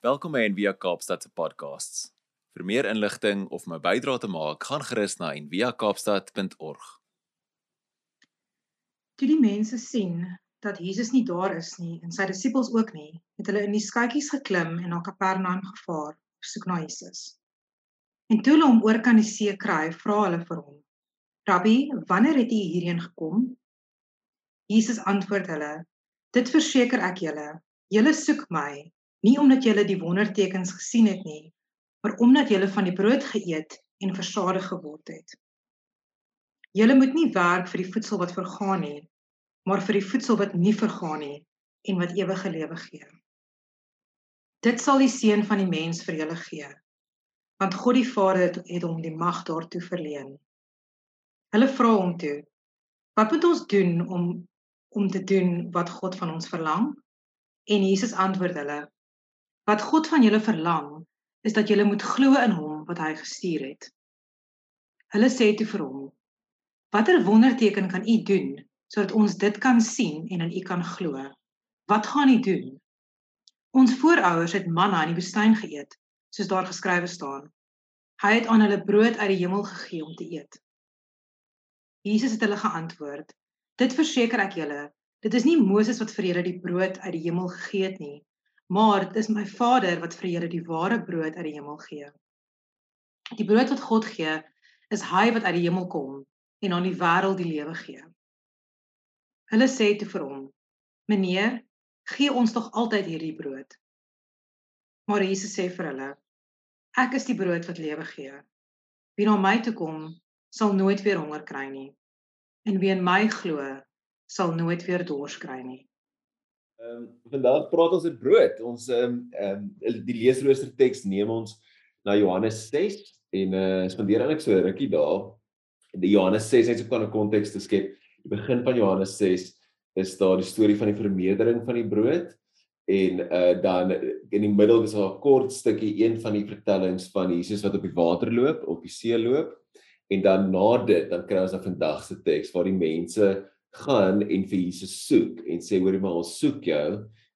Welkom by Envia Kaapstad se podcasts. Vir meer inligting of om 'n bydrae te maak, gaan gerus na enviakaapstad.org. Toe die mense sien dat Jesus nie daar is nie en sy disippels ook nie, het hulle in die skuitjies geklim en na Kapernaum gevaar op soek na Jesus. En toe hulle hom oor kan die see kry, vra hulle vir hom: "Rabbi, wanneer het u hierheen gekom?" Jesus antwoord hulle: "Dit verseker ek julle, julle soek my nie omdat julle die wondertekens gesien het nie, maar omdat julle van die brood geëet en versadig geword het. Julle moet nie werk vir die voedsel wat vergaan nie, maar vir die voedsel wat nie vergaan nie en wat ewige lewe gee. Dit sal die seun van die mens vir julle gee, want God die Vader het hom die mag daartoe verleen. Hulle vra hom toe: "Wat moet ons doen om om te doen wat God van ons verlang?" En Jesus antwoord hulle: Wat God van julle verlang, is dat julle moet glo in hom wat hy gestuur het. Hulle sê toe vir hom: Watter wonderteken kan u doen sodat ons dit kan sien en in u kan glo? Wat gaan u doen? Ons voorouers het manna in die woestyn geëet, soos daar geskrywe staan. Hy het aan hulle brood uit die hemel gegee om te eet. Jesus het hulle geantwoord: Dit verseker ek julle, dit is nie Moses wat vir julle die brood uit die hemel gegee het nie, maar dit is my Vader wat vir julle die ware brood uit die hemel gee. Die brood wat God gee, is hy wat uit die hemel kom en aan die wêreld die lewe gee. Hulle sê toe vir hom: "Meneer, gee ons tog altyd hierdie brood." Maar Jesus sê vir hulle: "Ek is die brood wat lewe gee. Wie na my toe kom, sal nooit weer honger kry nie. En wie in my glo, sal nooit weer dors kry nie." Ehm um, vandag praat ons oor brood. Ons ehm um, ehm um, die leesrooster teks neem ons na Johannes 6 en eh uh, spandeer eintlik so rukkie daar. Die Johannes 6 net so kan 'n konteks te skep. Die begin van Johannes 6 is daar die storie van die vermeerdering van die brood en uh dan in die middel is daar 'n kort stukkie een van die vertellings van Jesus wat op die water loop, op die see loop en dan na dit dan kry ons dan vandag se teks waar die mense gaan en vir Jesus soek en sê hoorie maar ons soek jou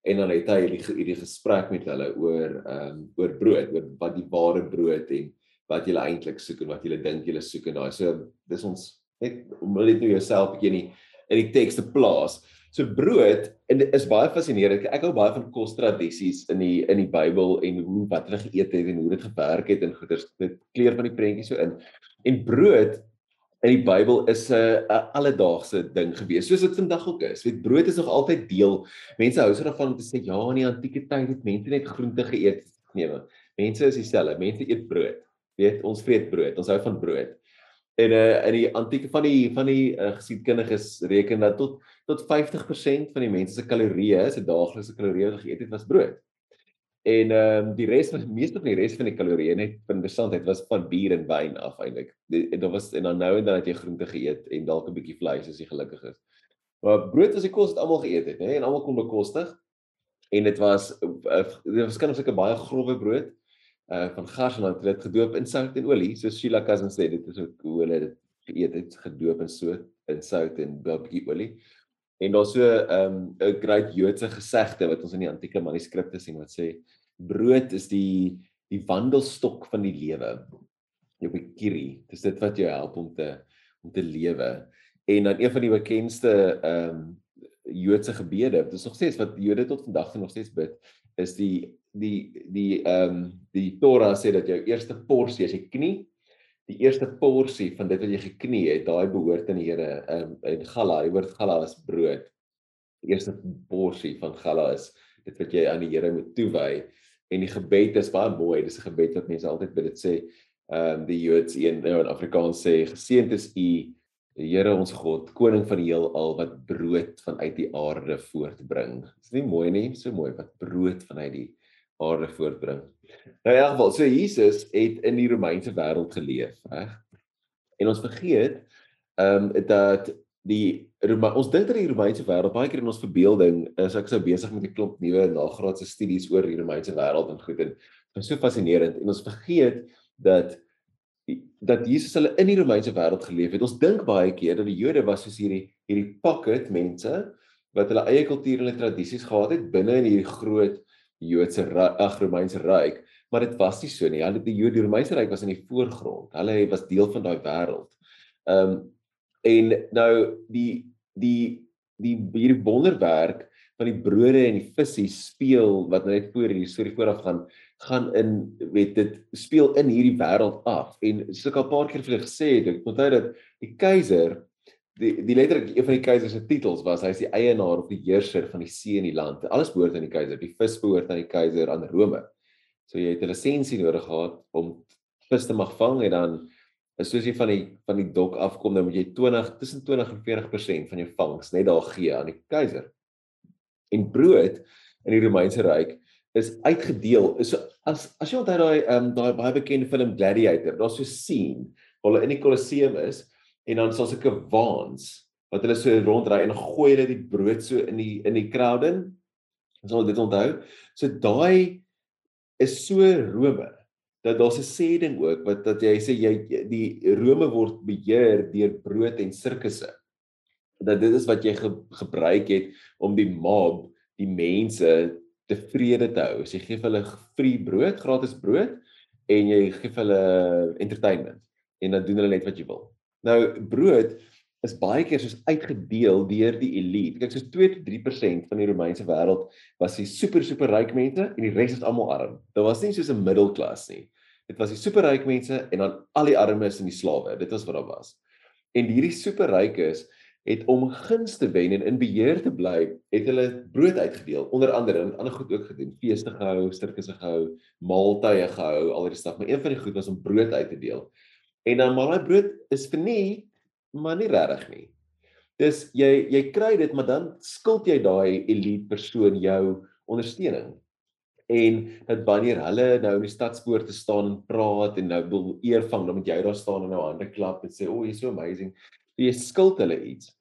en dan het hy hierdie hierdie gesprek met hulle oor ehm um, oor brood, oor wat die ware brood en wat jy eintlik soek en wat jy dink jy soek en daai so dis ons net om net nou jouself bietjie in die in die teks te plaas. So brood en is baie fascinerend. Ek hou baie van kostradisies in die in die Bybel en hoe wat hulle geëet het en hoe dit gewerk het en goeders dit kleur van die prentjie so in. En brood in die Bybel is 'n 'n alledaagse ding gewees, soos dit vandag ook is. Weet brood is nog altyd deel. Mense hou so daarvan om te sê ja, in die antieke tyd het mense net groente geëet. Nee, maar mense is dieselfde. Mense eet brood. Weet, ons vreet brood. Ons hou van brood. En uh in die antieke van die van die uh, geskiedkundiges reken dat tot tot 50% van die mense se kalorieë, se daaglikse kalorieë wat geëet het, was brood. En ehm um, die res van meeste van die res van die kalorieë net van interessantheid was van bier en wyn af eintlik. Daar was en dan nou en dan het jy groente geëet en dalk 'n bietjie vleis as jy gelukkig is. Maar brood was die kos wat almal geëet het, hè, en almal kon bekostig. En dit was uh, dit was kan ons 'n baie grove brood uh van gars en dan het dit gedoop in sout en olie, soos Sheila Cousins sê, dit is hoe hulle dit geëet het, gedoop in so in sout en 'n bietjie olie. En daar's so 'n um, 'n groot Joodse gesegde wat ons in die antieke manuskripte sien wat sê brood is die die wandelstok van die lewe. Jou bekiri, dis dit wat jou help om te om te lewe. En dan een van die bekendste ehm um, Joodse gebede, dit is nog steeds wat Jode tot vandag toe nog steeds bid, is die die die ehm um, die Torah sê dat jou eerste porsie as jy knie die eerste porsie van dit wat jy geknie het, daai behoort aan die Here. Ehm en gala, die woord gala is brood. Die eerste porsie van gala is dit wat jy aan die Here moet toewy. En die gebed is baie mooi. Dis 'n gebed wat mense altyd by dit sê. Ehm um, die Joods een nou in Afrikaans sê geseënd is U die Here ons God, koning van die heelal wat brood vanuit die aarde voortbring. Is nie mooi nie? So mooi wat brood vanuit die aarde voortbring. Nou in elk geval, so Jesus het in die Romeinse wêreld geleef, reg? En ons vergeet ehm um, dat die Rome, ons dink dat die Romeinse wêreld baie keer in ons verbeelding is ek sou besig met 'n klomp nuwe nagraadse studies oor die Romeinse wêreld en goed en dit is so fascinerend en ons vergeet dat dat Jesus hulle in die Romeinse wêreld geleef het. Ons dink baie keer dat die Jode was soos hierdie hierdie pocket mense wat hulle eie kultuur en hulle tradisies gehad het binne in hierdie groot Joodse ag Romeinse ryk, maar dit was nie so nie. Hulle die Joodse Romeinse ryk was in die voorgrond. Hulle was deel van daai wêreld. Ehm um, en nou die die die hierdie wonderwerk van die brode en die visse speel wat nou net voor hierdie storie vooraf gaan gaan in weet dit speel in hierdie wêreld af en soos ek al paar keer vir julle gesê het ek onthou dat die keiser die die letterlik een van die keiser se titels was hy is die eienaar of die heerser van die see en die land. Alles behoort aan die keiser. Die vis behoort aan die keiser aan Rome. So jy het 'n lisensie nodig gehad om vis te mag vang en dan is soos jy van die van die dok afkom dan moet jy 20 tussen 20 en 40% van jou vangs net daar gee aan die keiser. En brood in die Romeinse ryk is uitgedeel. Is so, as as jy onthou daai ehm um, daai baie bekende film Gladiator, daar's so 'n scene waar hulle in die Kolosseum is en dan sal sulke waans wat hulle so rondry en gooi hulle die brood so in die in die crowd in. Ons sal dit onthou. So daai is so Rome dat daar's 'n sê ding ook wat dat jy sê jy die Rome word beheer deur brood en sirkusse. Dat dit is wat jy ge, gebruik het om die mob, die mense tevrede te hou. So jy gee hulle free brood, gratis brood en jy gee hulle entertainment en dan doen hulle net wat jy wil. Nou brood is baie keer soos uitgedeel deur die elite. Kyk, soos 2 tot 3% van die Romeinse wêreld was die super super ryk mense en die res is almal arm. Daar was nie soos 'n middelklas nie. Dit was die super ryk mense en dan al die armes en die slawe. Dit was wat daar was. En hierdie super rykes het om guns te wen en in beheer te bly, het hulle brood uitgedeel. Onder andere en ander goed ook gedoen, feeste gehou, sirkusse gehou, maaltye gehou, al die stuff, maar een van die goed was om brood uit te deel. En dan maar daai brood is verniet, maar nie regtig nie. Dis jy jy kry dit, maar dan skuld jy daai elite persoon jou ondersteuning. En dat wanneer hulle nou in die stadspoort te staan en praat en nou wil eervang, dan moet jy daar staan en nou hande klap en sê, "O, oh, jy's so amazing." Jy skuld hulle iets.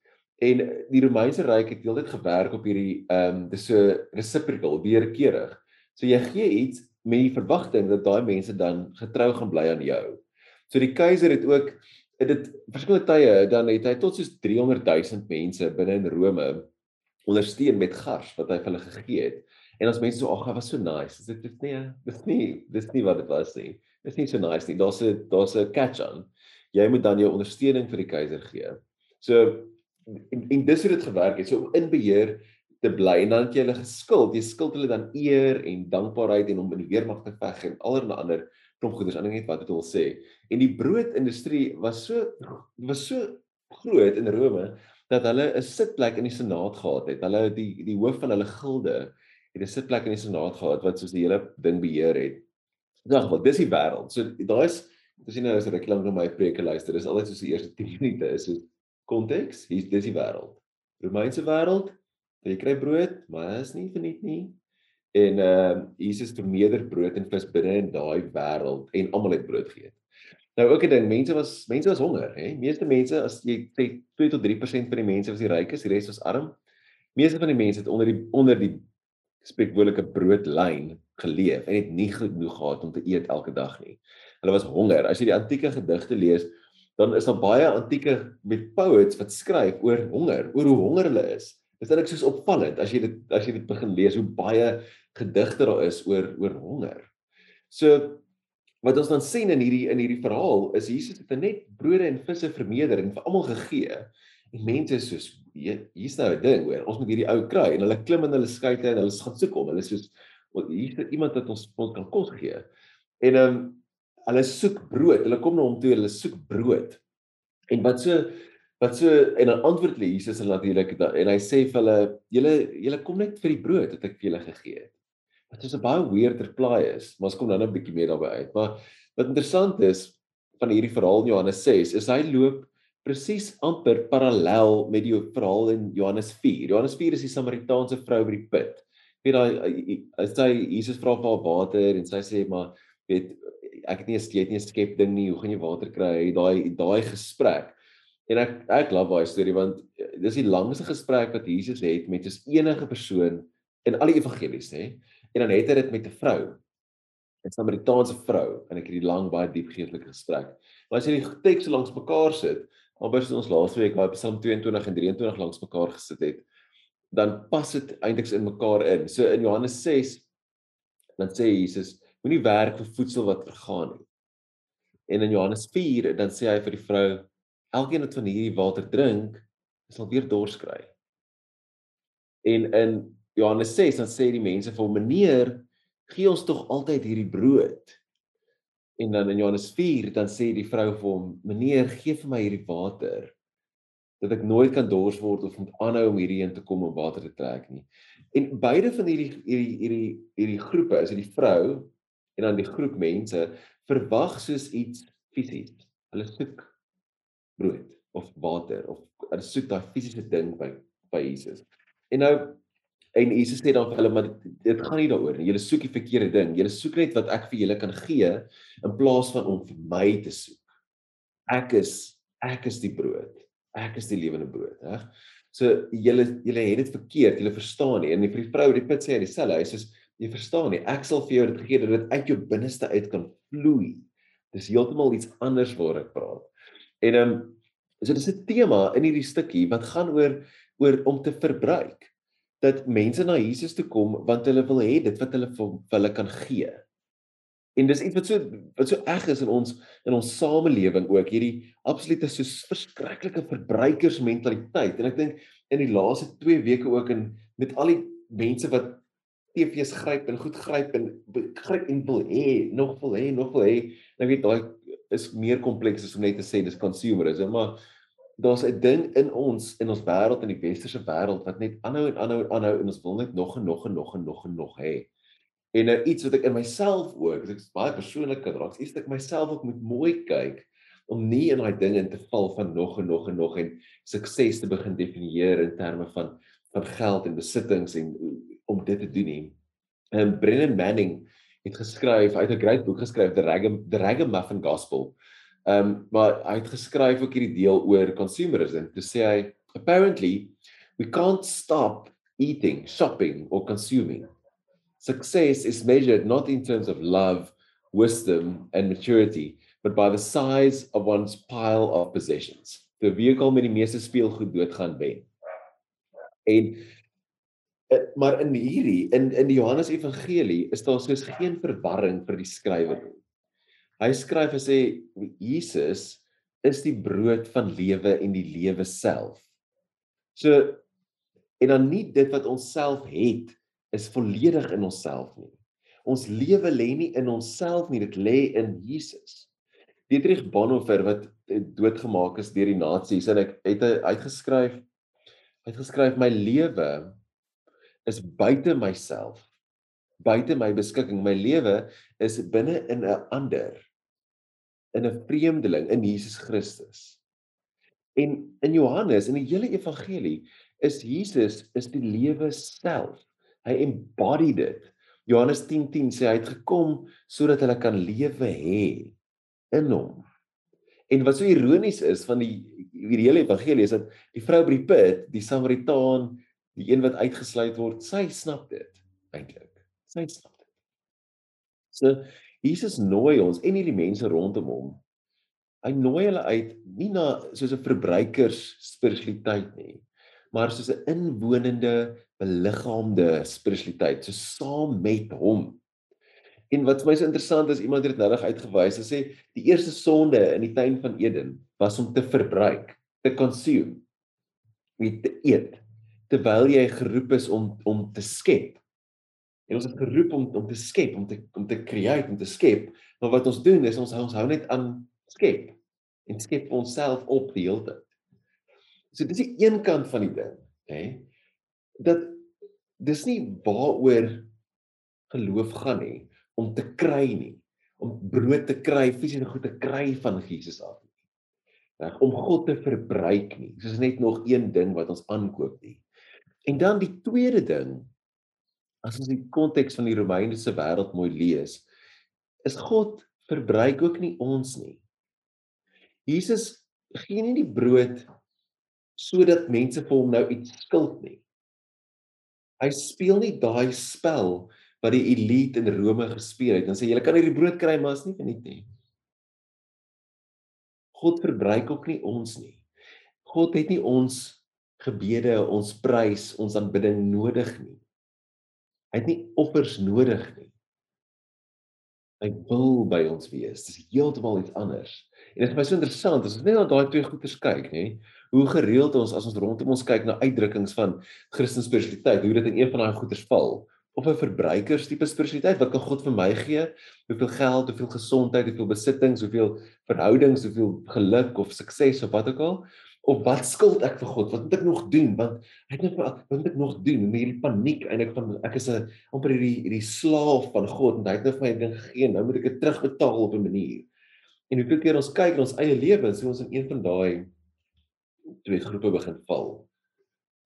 En die Romeinse ryk het heeltyd gewerk op hierdie ehm um, dis so reciprocal, weerkerig. So jy gee iets met die verwagting dat daai mense dan getrou gaan bly aan jou. So die keiser het ook het dit verskillende tye dan het hy tot soos 300 000 mense binne in Rome ondersteun met gars wat hy vir hulle gegee het. En as mense so ag, dit was so nice. Dit is nie dis nie dis nie wat dit was nie. Dis nie so nice nie. Daar's 'n daar's 'n catch on. Jy moet dan jou ondersteuning vir die keiser gee. So en, en dis hoe dit gewerk het. So om in beheer te bly en dan het jy hulle geskuld. Jy skuld hulle dan eer en dankbaarheid en om in die weermag te veg en allerlei ander klomp goeders aan net wat dit wil sê. En die broodindustrie was so was so groot in Rome dat hulle 'n sitplek in die senaat gehad het. Hulle die die hoof van hulle gilde het 'n sitplek in die senaat gehad wat soos die hele ding beheer het. Dag wat dis die wêreld. So daai's dis nie nou as ek lank na my preke luister, dis altyd soos die eerste 10 minute is so konteks. Hier's dis die wêreld. Romeinse wêreld. Jy kry brood, maar is nie verniet nie en ehm uh, Jesus vermeerder brood en vis binne in daai wêreld en almal het brood geëet. Nou ook 'n ding, mense was mense was honger, hè. Meeste mense as jy sê 2 tot 3% van die mense was die rykes, die res was arm. Meeste van die mense het onder die onder die spreekwoordelike broodlyn geleef en het nie genoeg gehad om te eet elke dag nie. Hulle was honger. As jy die antieke gedigte lees, dan is daar baie antieke met poets wat skryf oor honger, oor hoe honger hulle is. Dit is eintlik soos opvallend as jy dit as jy dit begin lees hoe baie gedigte daar is oor oor honger. So wat ons dan sien in hierdie in hierdie verhaal is Jesus het net brode en visse vermeerder en vir almal gegee. En mense is soos hier's nou 'n ding hoor, ons moet hierdie ou kry en hulle klim in hulle skuite en hulle gaan soek hom. Hulle is soos hier's iemand wat ons ons kan kos gee. En ehm um, hulle soek brood. Hulle kom na hom toe, hulle soek brood. En wat so wat so en dan antwoord hulle Jesus en natuurlik en hy sê vir hulle julle julle kom net vir die brood wat ek vir julle gegee het. Wat is 'n baie weird reply is, maar ons kom nou net 'n bietjie meer daarby uit. Maar wat interessant is van hierdie verhaal in Johannes 6 is hy loop presies amper parallel met die verhaal in Johannes 4. Johannes 4 is die Samaritaanse vrou by die put. Weet daai hy sê Jesus vra vir haar water en sy sê maar weet ek het nie 'n steet nie 'n skep ding nie, hoe gaan jy water kry? Daai daai gesprek En ek ek love daai storie want eh, dis die langste gesprek wat Jesus het met so enige persoon in al die evangelies, hè. En dan het hy dit met 'n vrou. 'n Samaritaanse vrou en ek het die lang baie diep geestelike gesprek. Maar as jy die teks langs mekaar sit, albei ons laaste week waar Psalm 22 en 23 langs mekaar gesit het, dan pas dit eintlik in mekaar in. So in Johannes 6 Dan sê Jesus, moenie werk vir voedsel wat vergaan nie. En in Johannes 4 dan sê hy vir die vrou, elkeen wat van hierdie water drink, sal weer dors kry. En in Johannes 6 dan sê die mense vir hom, "Meneer, gee ons tog altyd hierdie brood." En dan in Johannes 4 dan sê die vrou vir hom: "Meneer, gee vir my hierdie water dat ek nooit kan dors word of moet aanhou om hierheen te kom om water te trek nie." En beide van hierdie hierdie hierdie hierdie groepe, is dit die vrou en dan die groep mense verwag soos iets fisies. Hulle soek brood of water of hulle soek daai fisiese ding by by Jesus. En nou En Jesus sê dan vir hulle maar dit gaan nie daaroor nie. Julle soek die verkeerde ding. Julle soek net wat ek vir julle kan gee in plaas van om vir my te soek. Ek is ek is die brood. Ek is die lewende brood, reg? So julle julle het dit verkeerd. Julle verstaan nie. En die vrou die put sê hy dieselfde. Hy sê jy verstaan nie. Ek sal vir jou dit gee dat dit uit jou binneste uit kan vloei. Dis heeltemal iets anders waar ek praat. En ehm um, so dis 'n tema in hierdie stukkie wat gaan oor oor om te verbruik dat mense na Jesus toe kom want hulle wil hê dit wat hulle vir hulle kan gee. En dis iets wat so wat so erg is in ons in ons samelewing ook hierdie absolute so verskriklike verbruikersmentaliteit en ek dink in die laaste 2 weke ook in met al die mense wat TV's gryp en goed gryp en gryp en wil hê nog wil hê nog wil hê nou weet daai is meer kompleks as om net te sê dis consumerism maar daar's 'n ding in ons in ons wêreld in die westerse wêreld wat net aanhou en aanhou en aanhou en ons wil net nog en nog en nog en nog en nog hê. En nou iets wat ek in myself ook, ek is baie persoonlik kan raak, iets wat ek myself ook moet mooi kyk om nie in daai dinge in te val van nog en nog en nog en sukses te begin definieer in terme van van geld en besittings en om dit te doen nie. En Brennan Manning het geskryf, hy het 'n groot boek geskryf, The Ragam The Ragamuffin Gospel. Ehm um, maar hy het geskryf ook hierdie deel oor consumerism. Toe sê hy apparently we can't stop eating, shopping or consuming. Success is measured not in terms of love, wisdom and maturity, but by the size of one's pile of possessions. Die vehikel met die meeste speelgoed doodgaan wen. En maar in hierdie in in die Johannes Evangelie is daar soos geen verwarring vir die skrywer nie. Hy skryf en sê Jesus is die brood van lewe en die lewe self. So en dan nie dit wat ons self het is volledig in onsself nie. Ons lewe lê nie in onsself nie, dit lê in Jesus. Dietrich Bonhoeffer wat doodgemaak is deur die nasies en ek het uitgeskryf uitgeskryf my lewe is buite myself buite my beskikking. My lewe is binne in 'n ander in 'n vreemdeling in Jesus Christus. En in Johannes in die hele evangelie is Jesus is die lewe self. Hy embody dit. Johannes 10:10 10 sê hy het gekom sodat hulle kan lewe hê in hom. En wat so ironies is van die die hele evangelie is dat die vrou by die put, die Samaritaan, die een wat uitgesluit word, sy snap dit eintlik sy stad. So Jesus nooi ons en hierdie mense rondom hom. Hy nooi hulle uit nie na soos 'n verbruikers spiritualiteit nie, maar soos 'n inwonende, beliggaamde spiritualiteit, so saam met hom. En wat vir my so interessant is, iemand het dit nou uitgewys, hy sê die eerste sonde in die tuin van Eden was om te verbruik, te consume, om te eet, terwyl jy geroep is om om te skep. En ons is geroep om om te skep, om te om te create, om te skep. Maar wat ons doen is ons ons hou net aan skep en skep onsself op die hele tyd. So dis die een kant van die ding, hè? Dat dis nie waaroor geloof gaan nie om te kry nie, om brood te kry, fisiese goed te kry van Jesus af. Reg, om God te verbruik nie. Dis net nog een ding wat ons aankoop nie. En dan die tweede ding as ons die konteks van die Romeinse wêreld mooi lees, is God verbruik ook nie ons nie. Jesus gee nie die brood sodat mense vir hom nou iets skuld nie. Hy speel nie daai spel wat die elite in Rome gespeel het en sê julle kan hierdie brood kry maar is nie verniet nie. God verbruik ook nie ons nie. God het nie ons gebede, ons prys, ons aanbidding nodig nie. Hy het nie offers nodig nie. Hy wil by ons wees. Dis heeltemal iets anders. En dit is my so interessant as ons net na daai twee goeters kyk, nê? Hoe gereeld ons as ons rondom ons kyk na uitdrukkings van Christelike spiritualiteit, hoe dit in een van daai goeters val of 'n verbruikerstipe spiritualiteit wat kan God vir my gee? Hoeveel geld, hoeveel gesondheid, hoeveel besittings, hoeveel verhoudings, hoeveel geluk of sukses of wat ook al? Of wat skuld ek vir God? Wat moet ek nog doen? Want het net wat moet ek nog doen? En hierdie paniek eintlik van ek is 'n amper hierdie hierdie slaaf van God en hy het net vir my ding gegee. Nou moet ek dit terugbetaal op 'n manier. En hoeveel keer ons kyk in ons eie lewens, hoe ons in een van daai twee groepe begin val.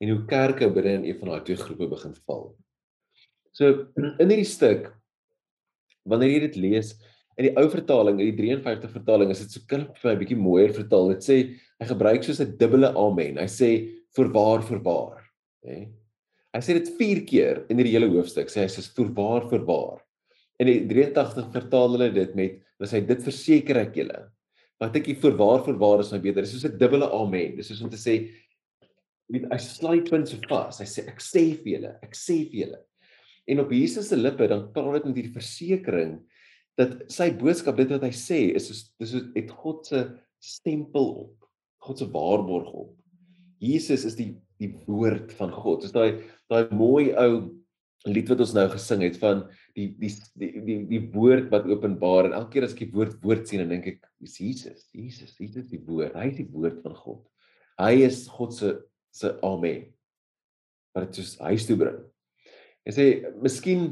En hoe kerke binne in een van daai twee groepe begin val. So in hierdie stuk wanneer jy dit lees in die ou vertaling, in die 53 vertaling, is dit so klip vir my 'n bietjie mooier vertaal. Dit sê hy gebruik soos 'n dubbele amen. Hy sê voorwaar voorwaar, hè. Hy sê dit 4 keer in hierdie hele hoofstuk. Sê hy sê voorwaar voorwaar. In die 83 vertaal hulle dit met as hy dit verseker ek julle. Maar ek die voorwaar voorwaar is nou beter. Dit is soos 'n dubbele amen. Dis soos om te sê weet hy sluit punt so vas. Hy sê ek sê vir julle, ek sê vir julle. En op Jesus se lippe dan praat dit met hierdie versekering dat sy boodskap dit wat hy sê is soos dis het God se stempel op. God se waarborg op. Jesus is die die woord van God. Dis daai daai mooi ou lied wat ons nou gesing het van die die die die, woord wat openbaar en elke keer as ek die woord woord sien dan dink ek dis Jesus. Jesus, Jesus is die woord. Hy is die woord van God. Hy is God se se amen. Wat dit soos huis toe bring. En sê miskien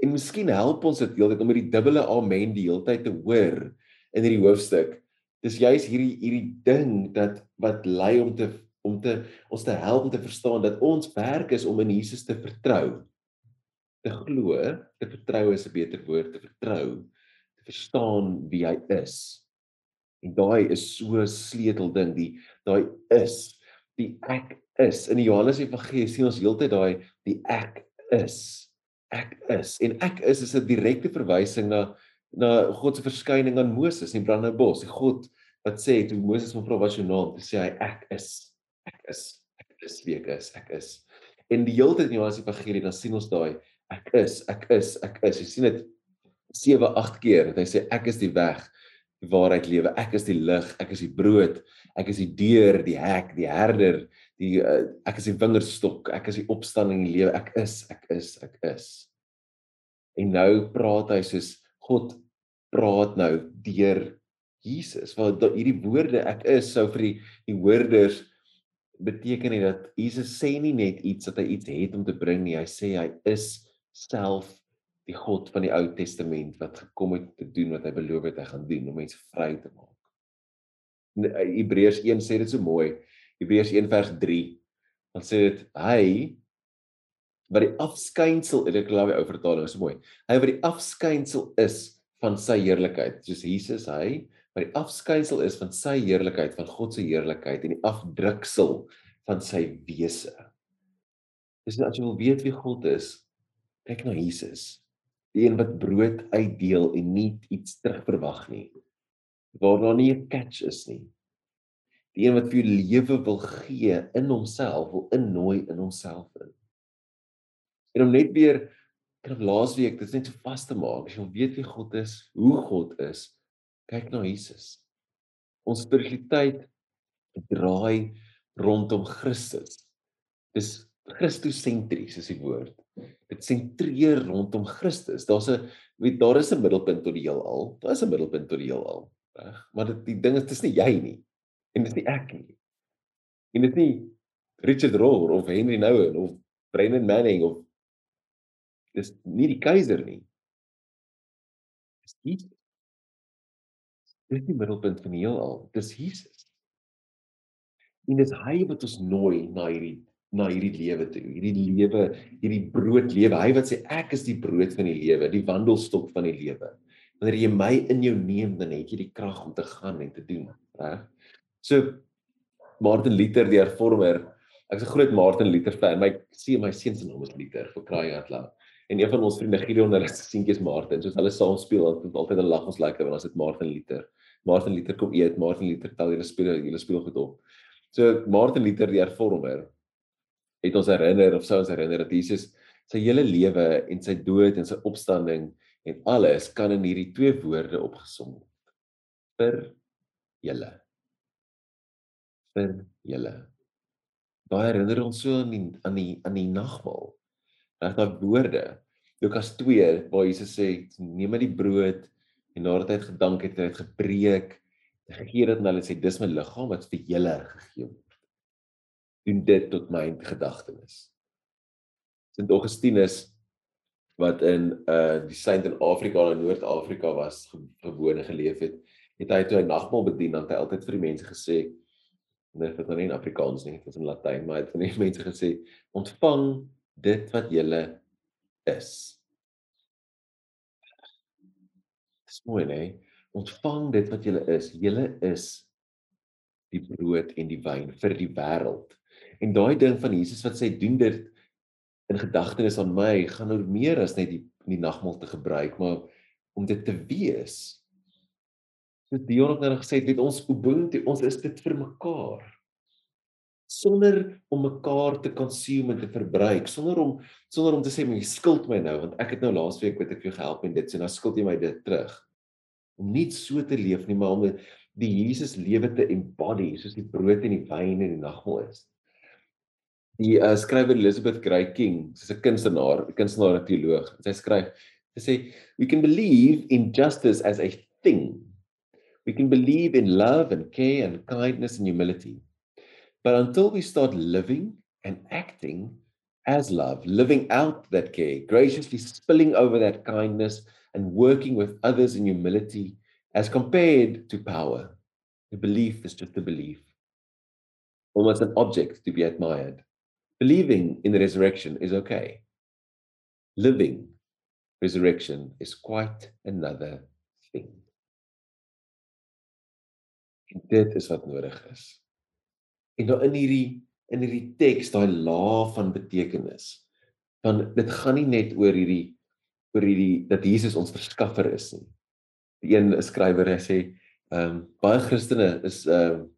en miskien help ons dit heeltyd om hierdie dubbele amen die heeltyd te hoor in hierdie hoofstuk. Dis juis hierdie hierdie ding dat wat lei om te om te ons te help om te verstaan dat ons werk is om in Jesus te vertrou. Te glo, te vertrou is 'n beter woord, te vertrou, te verstaan wie hy is. En daai is so 'n sleutelding, die daai is, die ek is. In die Johannes Evangelie sien ons heeltyd daai die ek is. Ek is en ek is is 'n direkte verwysing na na God se verskyning aan Moses in die brandende bos. Die God wat sê toe Moses hom vra wat sy naam is, sê hy ek is. Ek is. Ek is wie ek is. Ek is. En die hele tyd in Johannes Evangelie dan sien ons daai ek is, ek is, ek is. Jy sien dit 7, 8 keer dat hy sê ek is die weg, die waarheid lewe. Ek is die lig, ek is die brood, ek is die deur, die hek, die herder, die uh, ek is die wingerdstok, ek is die opstanding die lewe, ek is, ek is, ek is. En nou praat hy soos God praat nou deur Jesus. Want hierdie woorde ek is sou vir die die hoorders beteken nie dat Jesus sê nie net iets dat hy iets het om te bring nie. Hy sê hy is self die God van die Ou Testament wat gekom het te doen wat hy beloof het hy gaan doen om mense vry te maak. Eh, Hebreërs 1 sê dit so mooi. Hebreërs 1 vers 3. Dan sê dit hy wat die afskynsel ek glo die ou vertaling is mooi. Hy wat die afskynsel is van sy heerlikheid, soos Jesus hy wat die afskynsel is van sy heerlikheid, van God se heerlikheid en die afdruksel van sy wese. Dis as jy wil weet wie God is, kyk na Jesus. Die een wat brood uitdeel en nie iets terugverwag nie. Waar daar nie 'n catch is nie die een wat vir jou lewe wil gee in homself, wil innooi in homself in. En om net weer kan laasweek dit net so vas te maak, as jy weet wie God is, hoe God is, kyk na Jesus. Ons spiritualiteit draai rondom Christus. Dis Christosentries is die woord. Dit sentreer rondom Christus. Daar's 'n weet daar is 'n middelpunt tot die heelal. Daar is 'n middelpunt tot die heelal, reg? Maar dit die ding is dis nie jy nie. En dit is nie ek nie. En dit is nie Richard Rohr of Henry Nouwen of Brennan Manning of dis nie die keiser nie. Dis Jesus. Dis die middelpunt van die heelal. Dis Jesus. En dis hy wat ons nooi na hierdie na hierdie lewe toe. Hierdie lewe, hierdie brood lewe. Hy wat sê ek is die brood van die lewe, die wandelstok van die lewe. Wanneer jy my in jou neem, dan het jy die krag om te gaan en te doen, reg? So Martin Luther die hervormer. Ek's 'n groot Martin Luther fan. My sien my seun se naam is Luther vir crying out loud. En een van ons vriende Gideon hulle seentjies Martin. Soos hulle saam speel, het altyd 'n lag ons lekker wanneer ons dit Martin Luther. Martin Luther kom eet, Martin Luther tel julle speel, julle speel goed op. So Martin Luther die hervormer het ons herinner of sou ons herinner dat Jesus sy hele lewe en sy dood en sy opstanding En alles kan in hierdie twee woorde opgesom word. Vir julle. Vir julle. Daai herinner ons so aan die aan die aan die nagmaal. Reg daai woorde. Lukas 2 waar Jesus sê neem maar die brood en nadat hy het gedank het, het hy gepreek, gegee dit en hulle sê dis my liggaam wat vir julle gegee word. Doen dit tot my gedagtenis. Sint Augustinus wat in uh die Saint in Afrika en Noord-Afrika was gewone geleef het, het hy toe hy nagmaal bedien dan het hy altyd vir die mense gesê dit nou nie in Afrikaans nie, dit was in Latyn, maar het vir die mense gesê ontvang dit wat julle is. Dis mooi, né? Ontvang dit wat julle is. Julle is die brood en die wyn vir die wêreld. En daai ding van Jesus wat sê doen dit in gedagtenis aan my gaan oor meer as net die die nagmaal te gebruik, maar om dit te wees. So Dion het nou gesê dit ons ubuntu, ons is dit vir mekaar. Sonder om mekaar te consume en te verbruik, sonder om sonder om te sê my skuld my nou want ek het nou laasweek weet ek jou gehelp en dit sê nou skuld jy my dit terug. Om nie so te leef nie, maar om die Jesus lewe te embody soos die brood en die wyn en die nagmaal is die uh, skrywer Elizabeth Gray King, sy's 'n kunstenaar, 'n kunstenaar en teoloog. Sy skryf, sy sê we can believe in justice as a thing. We can believe in love and care and kindness and humility. But until we start living and acting as love, living out that care, graciously spilling over that kindness and working with others in humility as compared to power, the belief is just a belief, almost an object to be admired. Believing in the resurrection is okay. Living resurrection is quite another thing. En dit is wat nodig is. En daar in hierdie in hierdie teks daai laag van betekenis van dit gaan nie net oor hierdie oor hierdie dat Jesus ons verskaffer is nie. Die een skrywer sê ehm um, baie Christene is ehm uh,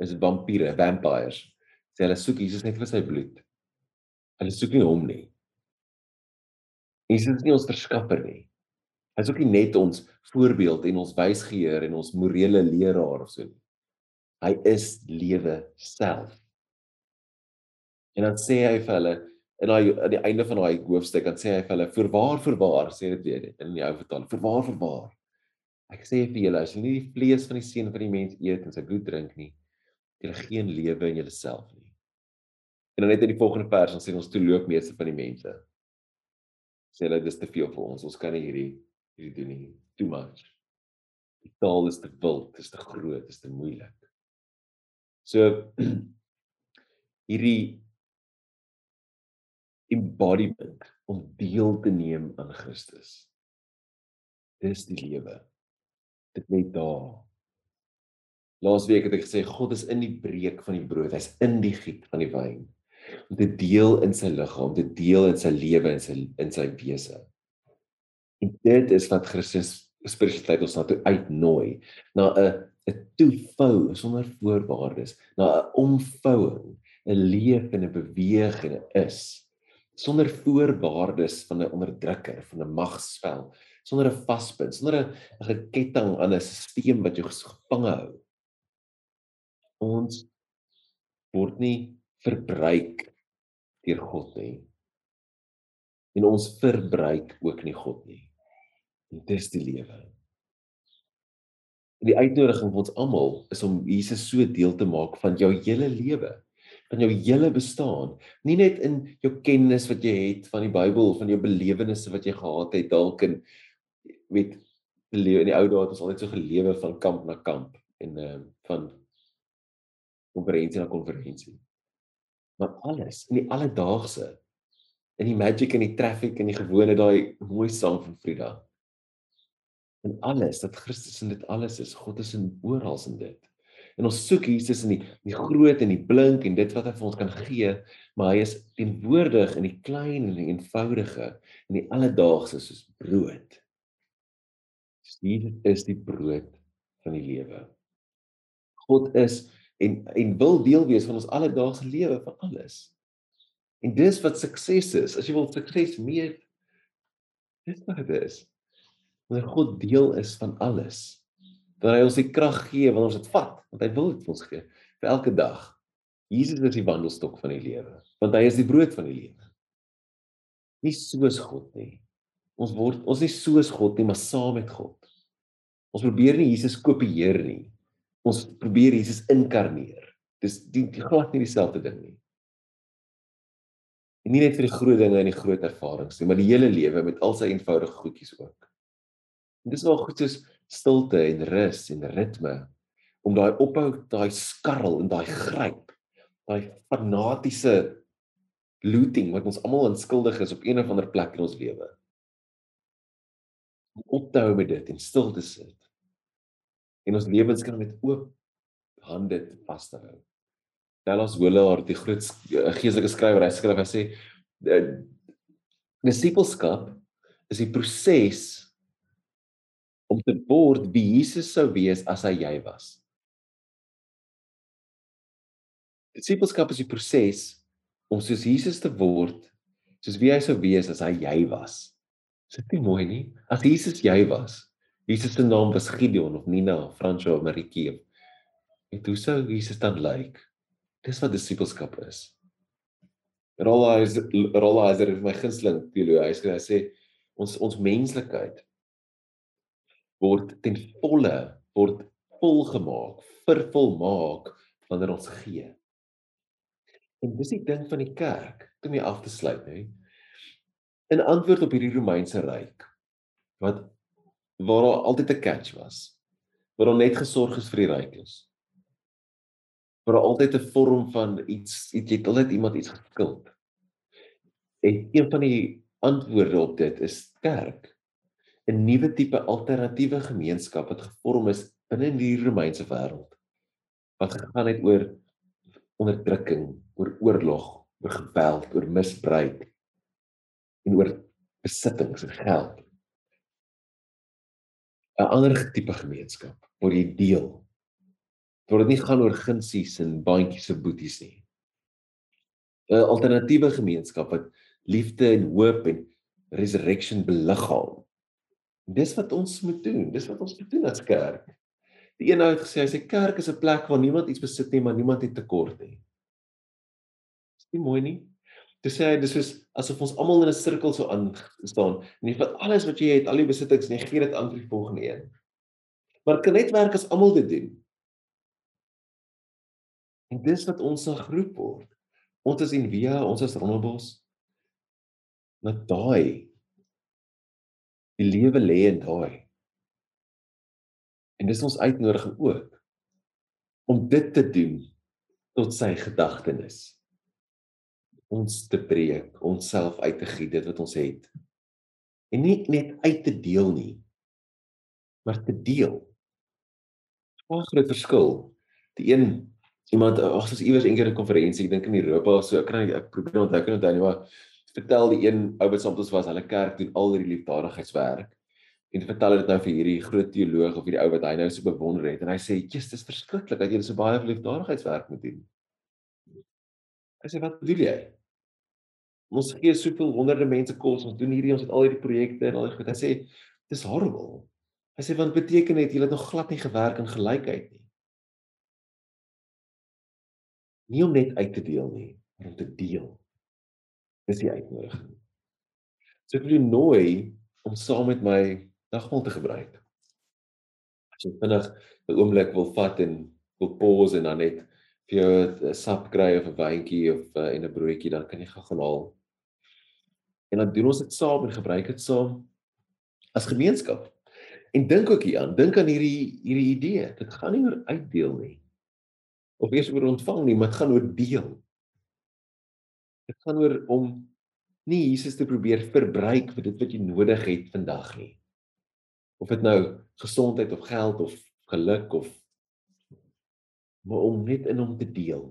is vampiere, vampires sê hulle soek Jesus net vir sy bloed. Hulle soek nie hom nie. Jesus is nie ons verskaffer nie. Hy is ook nie net ons voorbeeld en ons wysgeer en ons morele leraar of so nie. Hy is lewe self. En dan sê hy vir hulle in daai aan die einde van daai hoofstuk dan sê hy vir hulle voorwaar voorwaar sê dit weer in die ou vertaling voorwaar voorwaar. Ek sê vir julle as julle nie die vlees van die seun van die mens eet en sy bloed drink nie, het julle geen lewe in julleself nie. En dan net in die volgende vers dan sê ons toe loop meeste van die mense. Sê hulle dis te veel vir ons. Ons kan nie hierdie hierdie doen nie. Too much. Die taal is te wild, is te groot, is te moeilik. So hierdie embodiment om deel te neem aan Christus. Dis die lewe. Dit lê daar. Laasweek het ek gesê God is in die breek van die brood. Hy's in die giet van die wyn om te deel in sy liggaam, te deel in sy lewe en sy in sy wese. En dit is wat Christus spiritualiteit ons na toe uitnooi, na 'n 'n toevou sonder voorwaardes, na 'n omvouing, 'n leef en 'n 'n is sonder voorwaardes van 'n onderdrukker, van 'n magspel, sonder 'n vaspunt, sonder 'n geketting aan 'n stelsel wat jou gevange hou. Ons word nie verbruik deur God nie. En ons verbruik ook nie God nie. En dis die lewe. Die uitnodiging vir ons almal is om Jesus so deel te maak van jou hele lewe, van jou hele bestaan, nie net in jou kennis wat jy het van die Bybel, van jou belewennisse wat jy gehad het dalk in met in die ou dae het ons altyd so gelewe van kamp na kamp en uh, van konferensie na konferensie maar alles in die alledaagse in die magic en die traffic en die gewone daai mooi sang van Frida en alles dat Christus in dit alles is God is in oral in dit en ons soek Jesus in die die groot en die blink en dit wat hy vir ons kan gee maar hy is teenwoordig in die klein en die eenvoudige en die alledaagse soos brood Jesus is die brood van die lewe God is en en wil deel wees van ons alledaagse lewe van alles. En dis wat sukses is. As jy wil sukses meet Dis wat dit is. Wanneer God deel is van alles, dan hy ons die krag gee wanneer ons dit vat, want hy wil dit vir ons gee vir elke dag. Jesus is die wandelstok van die lewe, want hy is die brood van die lewe. Nie soos God nie. Ons word ons nie soos God nie, maar saam met God. Ons probeer nie Jesus kopieer nie. Ons probeer Jesus inkarneer. Dis die, die glad nie dieselfde ding nie. En nie net vir die groot dinge en die groot ervarings nie, maar die hele lewe met al sy eenvoudige goedjies ook. En dis wel goed soos stilte en rus en ritme om daai ophou, daai skarrel en daai gryp, daai fanatiese looting wat ons almal onskuldig is op een of ander plek in ons lewe. Om op te hou met dit en stil te sit. En ons lewens kan met oop hande vas te hou. Dallas Willard, die groot eh, geestelike skrywer, hy skryf hy sê disipelskap is die proses om te word wie Jesus sou wees as hy jy was. Disipelskap is die proses om soos Jesus te word, soos wie hy sou wees as hy jy was. Is dit nie mooi nie? As Jesus jy was, Jesus se naam was Gideon of Nina Francois of Maritjie. En hoe sou Jesus dan lyk? Like? Dis wat disipelskap is. Rollizer Rollizer is my gunsteling teoloog. Hy sê ons ons menslikheid word ten volle word volgemaak, vervolmaak wanneer ons gee. En dis die ding van die kerk, om jy af te sluit, hè. In antwoord op hierdie Romeinse ryk wat waar daar altyd 'n catch was, waar daar net gesorg is vir die rykes maar altyd 'n vorm van iets jy het altyd iemand iets geskuld. En een van die antwoorde op dit is kerk. 'n Nuwe tipe alternatiewe gemeenskap wat gevorm is binne die Romeinse wêreld. Wat gegaan het oor onderdrukking, oor oorlog, oor geweld, oor misbruik en oor besittings en geld. 'n ander tipe gemeenskap waar jy deel dit nie gaan oor gunsies en bandjies se boeties nie. 'n Alternatiewe gemeenskap wat liefde en hoop en resurrection beliggaam. Dis wat ons moet doen. Dis wat ons moet doen as kerk. Die een het gesê hy sê kerk is 'n plek waar niemand iets besit nie, maar niemand het tekort nie. Is nie mooi nie? Dis sê hy dis soos asof ons almal in 'n sirkel so aan staan en jy vat alles wat jy het, al die besittings en jy gee dit aan vir die volgende een. Maar kan net werk as almal dit doen. En dis wat ons se groep word. Ons is in via, ons is Rondebos. Met daai die lewe lê in daai. En dis ons uitnodiging ook om dit te doen tot sy gedagtenis. Ons te preek, onsself uit te gee dit wat ons het. En nie net uit te deel nie, maar te deel. 'n Groot verskil. Die een iemand ag soos iewers eendag 'n konferensie, ek dink in Europa so, ek kan ek probeer onthou kan onthou nie maar vertel die een ou wat saam met ons was, hulle kerk doen al hierdie liefdadigheidswerk. En vertel dit nou vir hierdie groot teoloog of hierdie ou wat hy nou so bewonder het en hy sê, "Jesus, dis verskriklik dat julle so baie liefdadigheidswerk moet doen." Hy sê, "Wat bedoel jy?" Ons gee soveel honderde mense kos, ons doen hierdie ons het al hierdie projekte en al die goed. Hy sê, "Dis horrible." Hy sê, "Want beteken dit julle het nog glad nie gewerk in gelykheid nie." nie om net uit te deel nie, maar om te deel. Dis die uitnodiging. So ek wil jou nooi om saam met my nagmaal te gebruik. As jy vinnig 'n oomblik wil vat en wil pause en dan net vir jou 'n sap kry of 'n wyntjie of uh, en 'n broodjie, dan kan jy gaan haal. En dan doen ons dit saam en gebruik dit saam as gemeenskap. En dink ook hieraan, dink aan hierdie hierdie idee. Dit gaan nie oor uitdeel nie of eers oor ontvang nie, maar dit gaan oor deel. Dit gaan oor om nie Jesus te probeer verbruik vir dit wat jy nodig het vandag nie. Of dit nou gesondheid of geld of geluk of maar om net in hom te deel.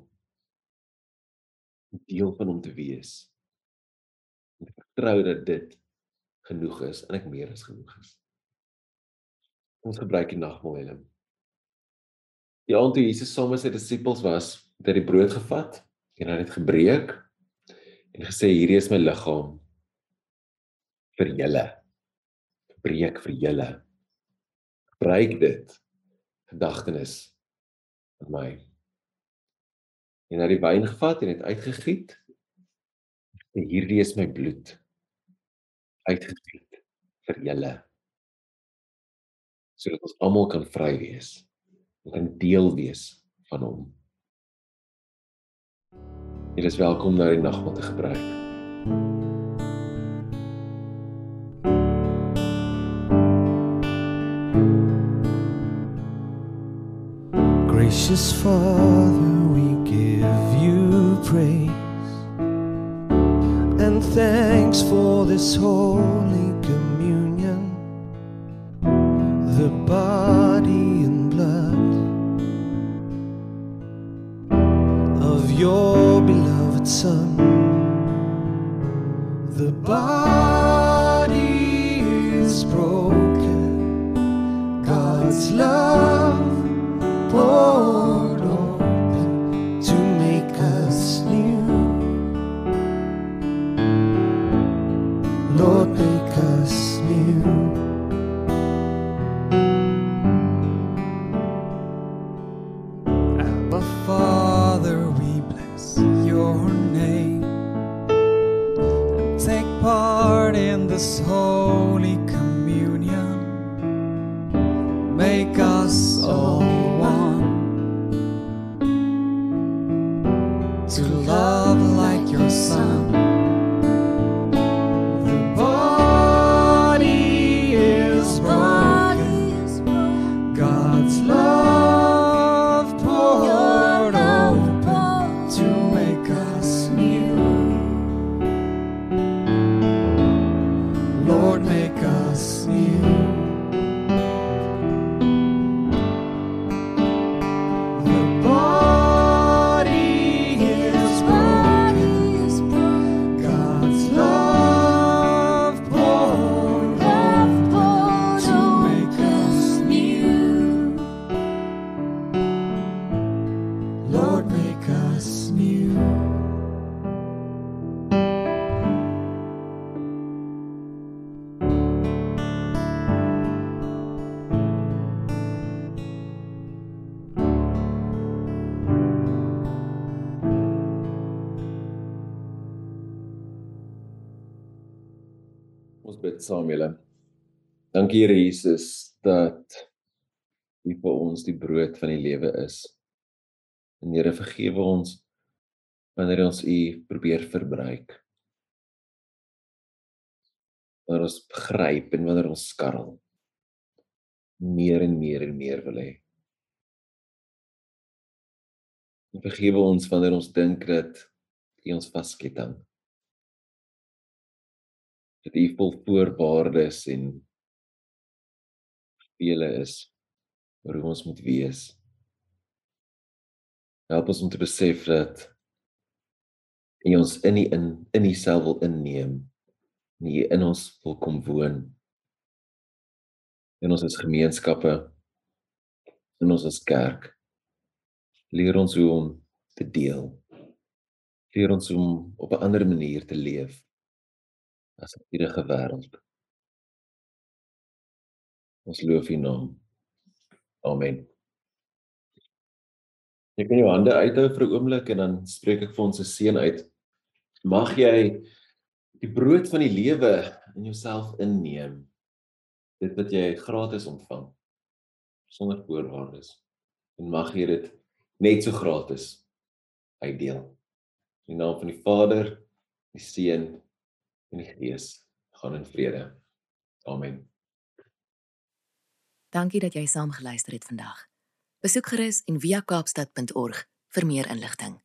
'n deel van hom te wees. En te vertrou dat dit genoeg is en ek meer as genoeg is. Ons gebruik die nagmaal helm. Die aand toe Jesus saam met sy disippels was, het hy die brood gevat en hy het gebreek en gesê hierdie is my liggaam vir julle. preek vir julle. Gebruik dit gedagtenis aan my. En hy het die wyn gevat en dit uitgegiet. En hierdie is my bloed uitgegiet vir julle. Sodat ons almal kan vry wees en kan deel wees van hom. Jy is welkom na die nagmaal te gebruik. Gracious Father, we give you praise and thanks for this holy communion, the body Son. The body is broken, God's love poured open to make us new. Lord, make us new. Bid saam julle. Dankie Here Jesus dat U vir ons die brood van die lewe is. En Here vergewe ons wanneer ons U probeer verbruik. Wanneer ons begryp en wanneer ons skarrel. Meer en meer en meer wil hê. Vergewe ons wanneer ons dink dat U ons vasketting dat U vol voorwaardes en vele is hoe ons moet wees. Help ons om te besef dat U ons in die in in Uself wil inneem, en U in ons wil kom woon. In ons as gemeenskappe, in ons as kerk. Leer ons hoe om te deel. Leer ons om op 'n ander manier te leef as 'n enige wêreld. Ons loof U naam. Amen. Jy kan jou hande uithou vir 'n oomblik en dan spreek ek vir ons 'n seën uit. Mag jy die brood van die lewe in jouself inneem. Dit wat jy gratis ontvang sonder voorwaardes. En mag jy dit net so gratis uitdeel. In die naam van die Vader, die Seun en die Gees gaan in vrede. Amen. Dankie dat jy saam geluister het vandag. Besoek gerus en via kaapstad.org vir meer inligting.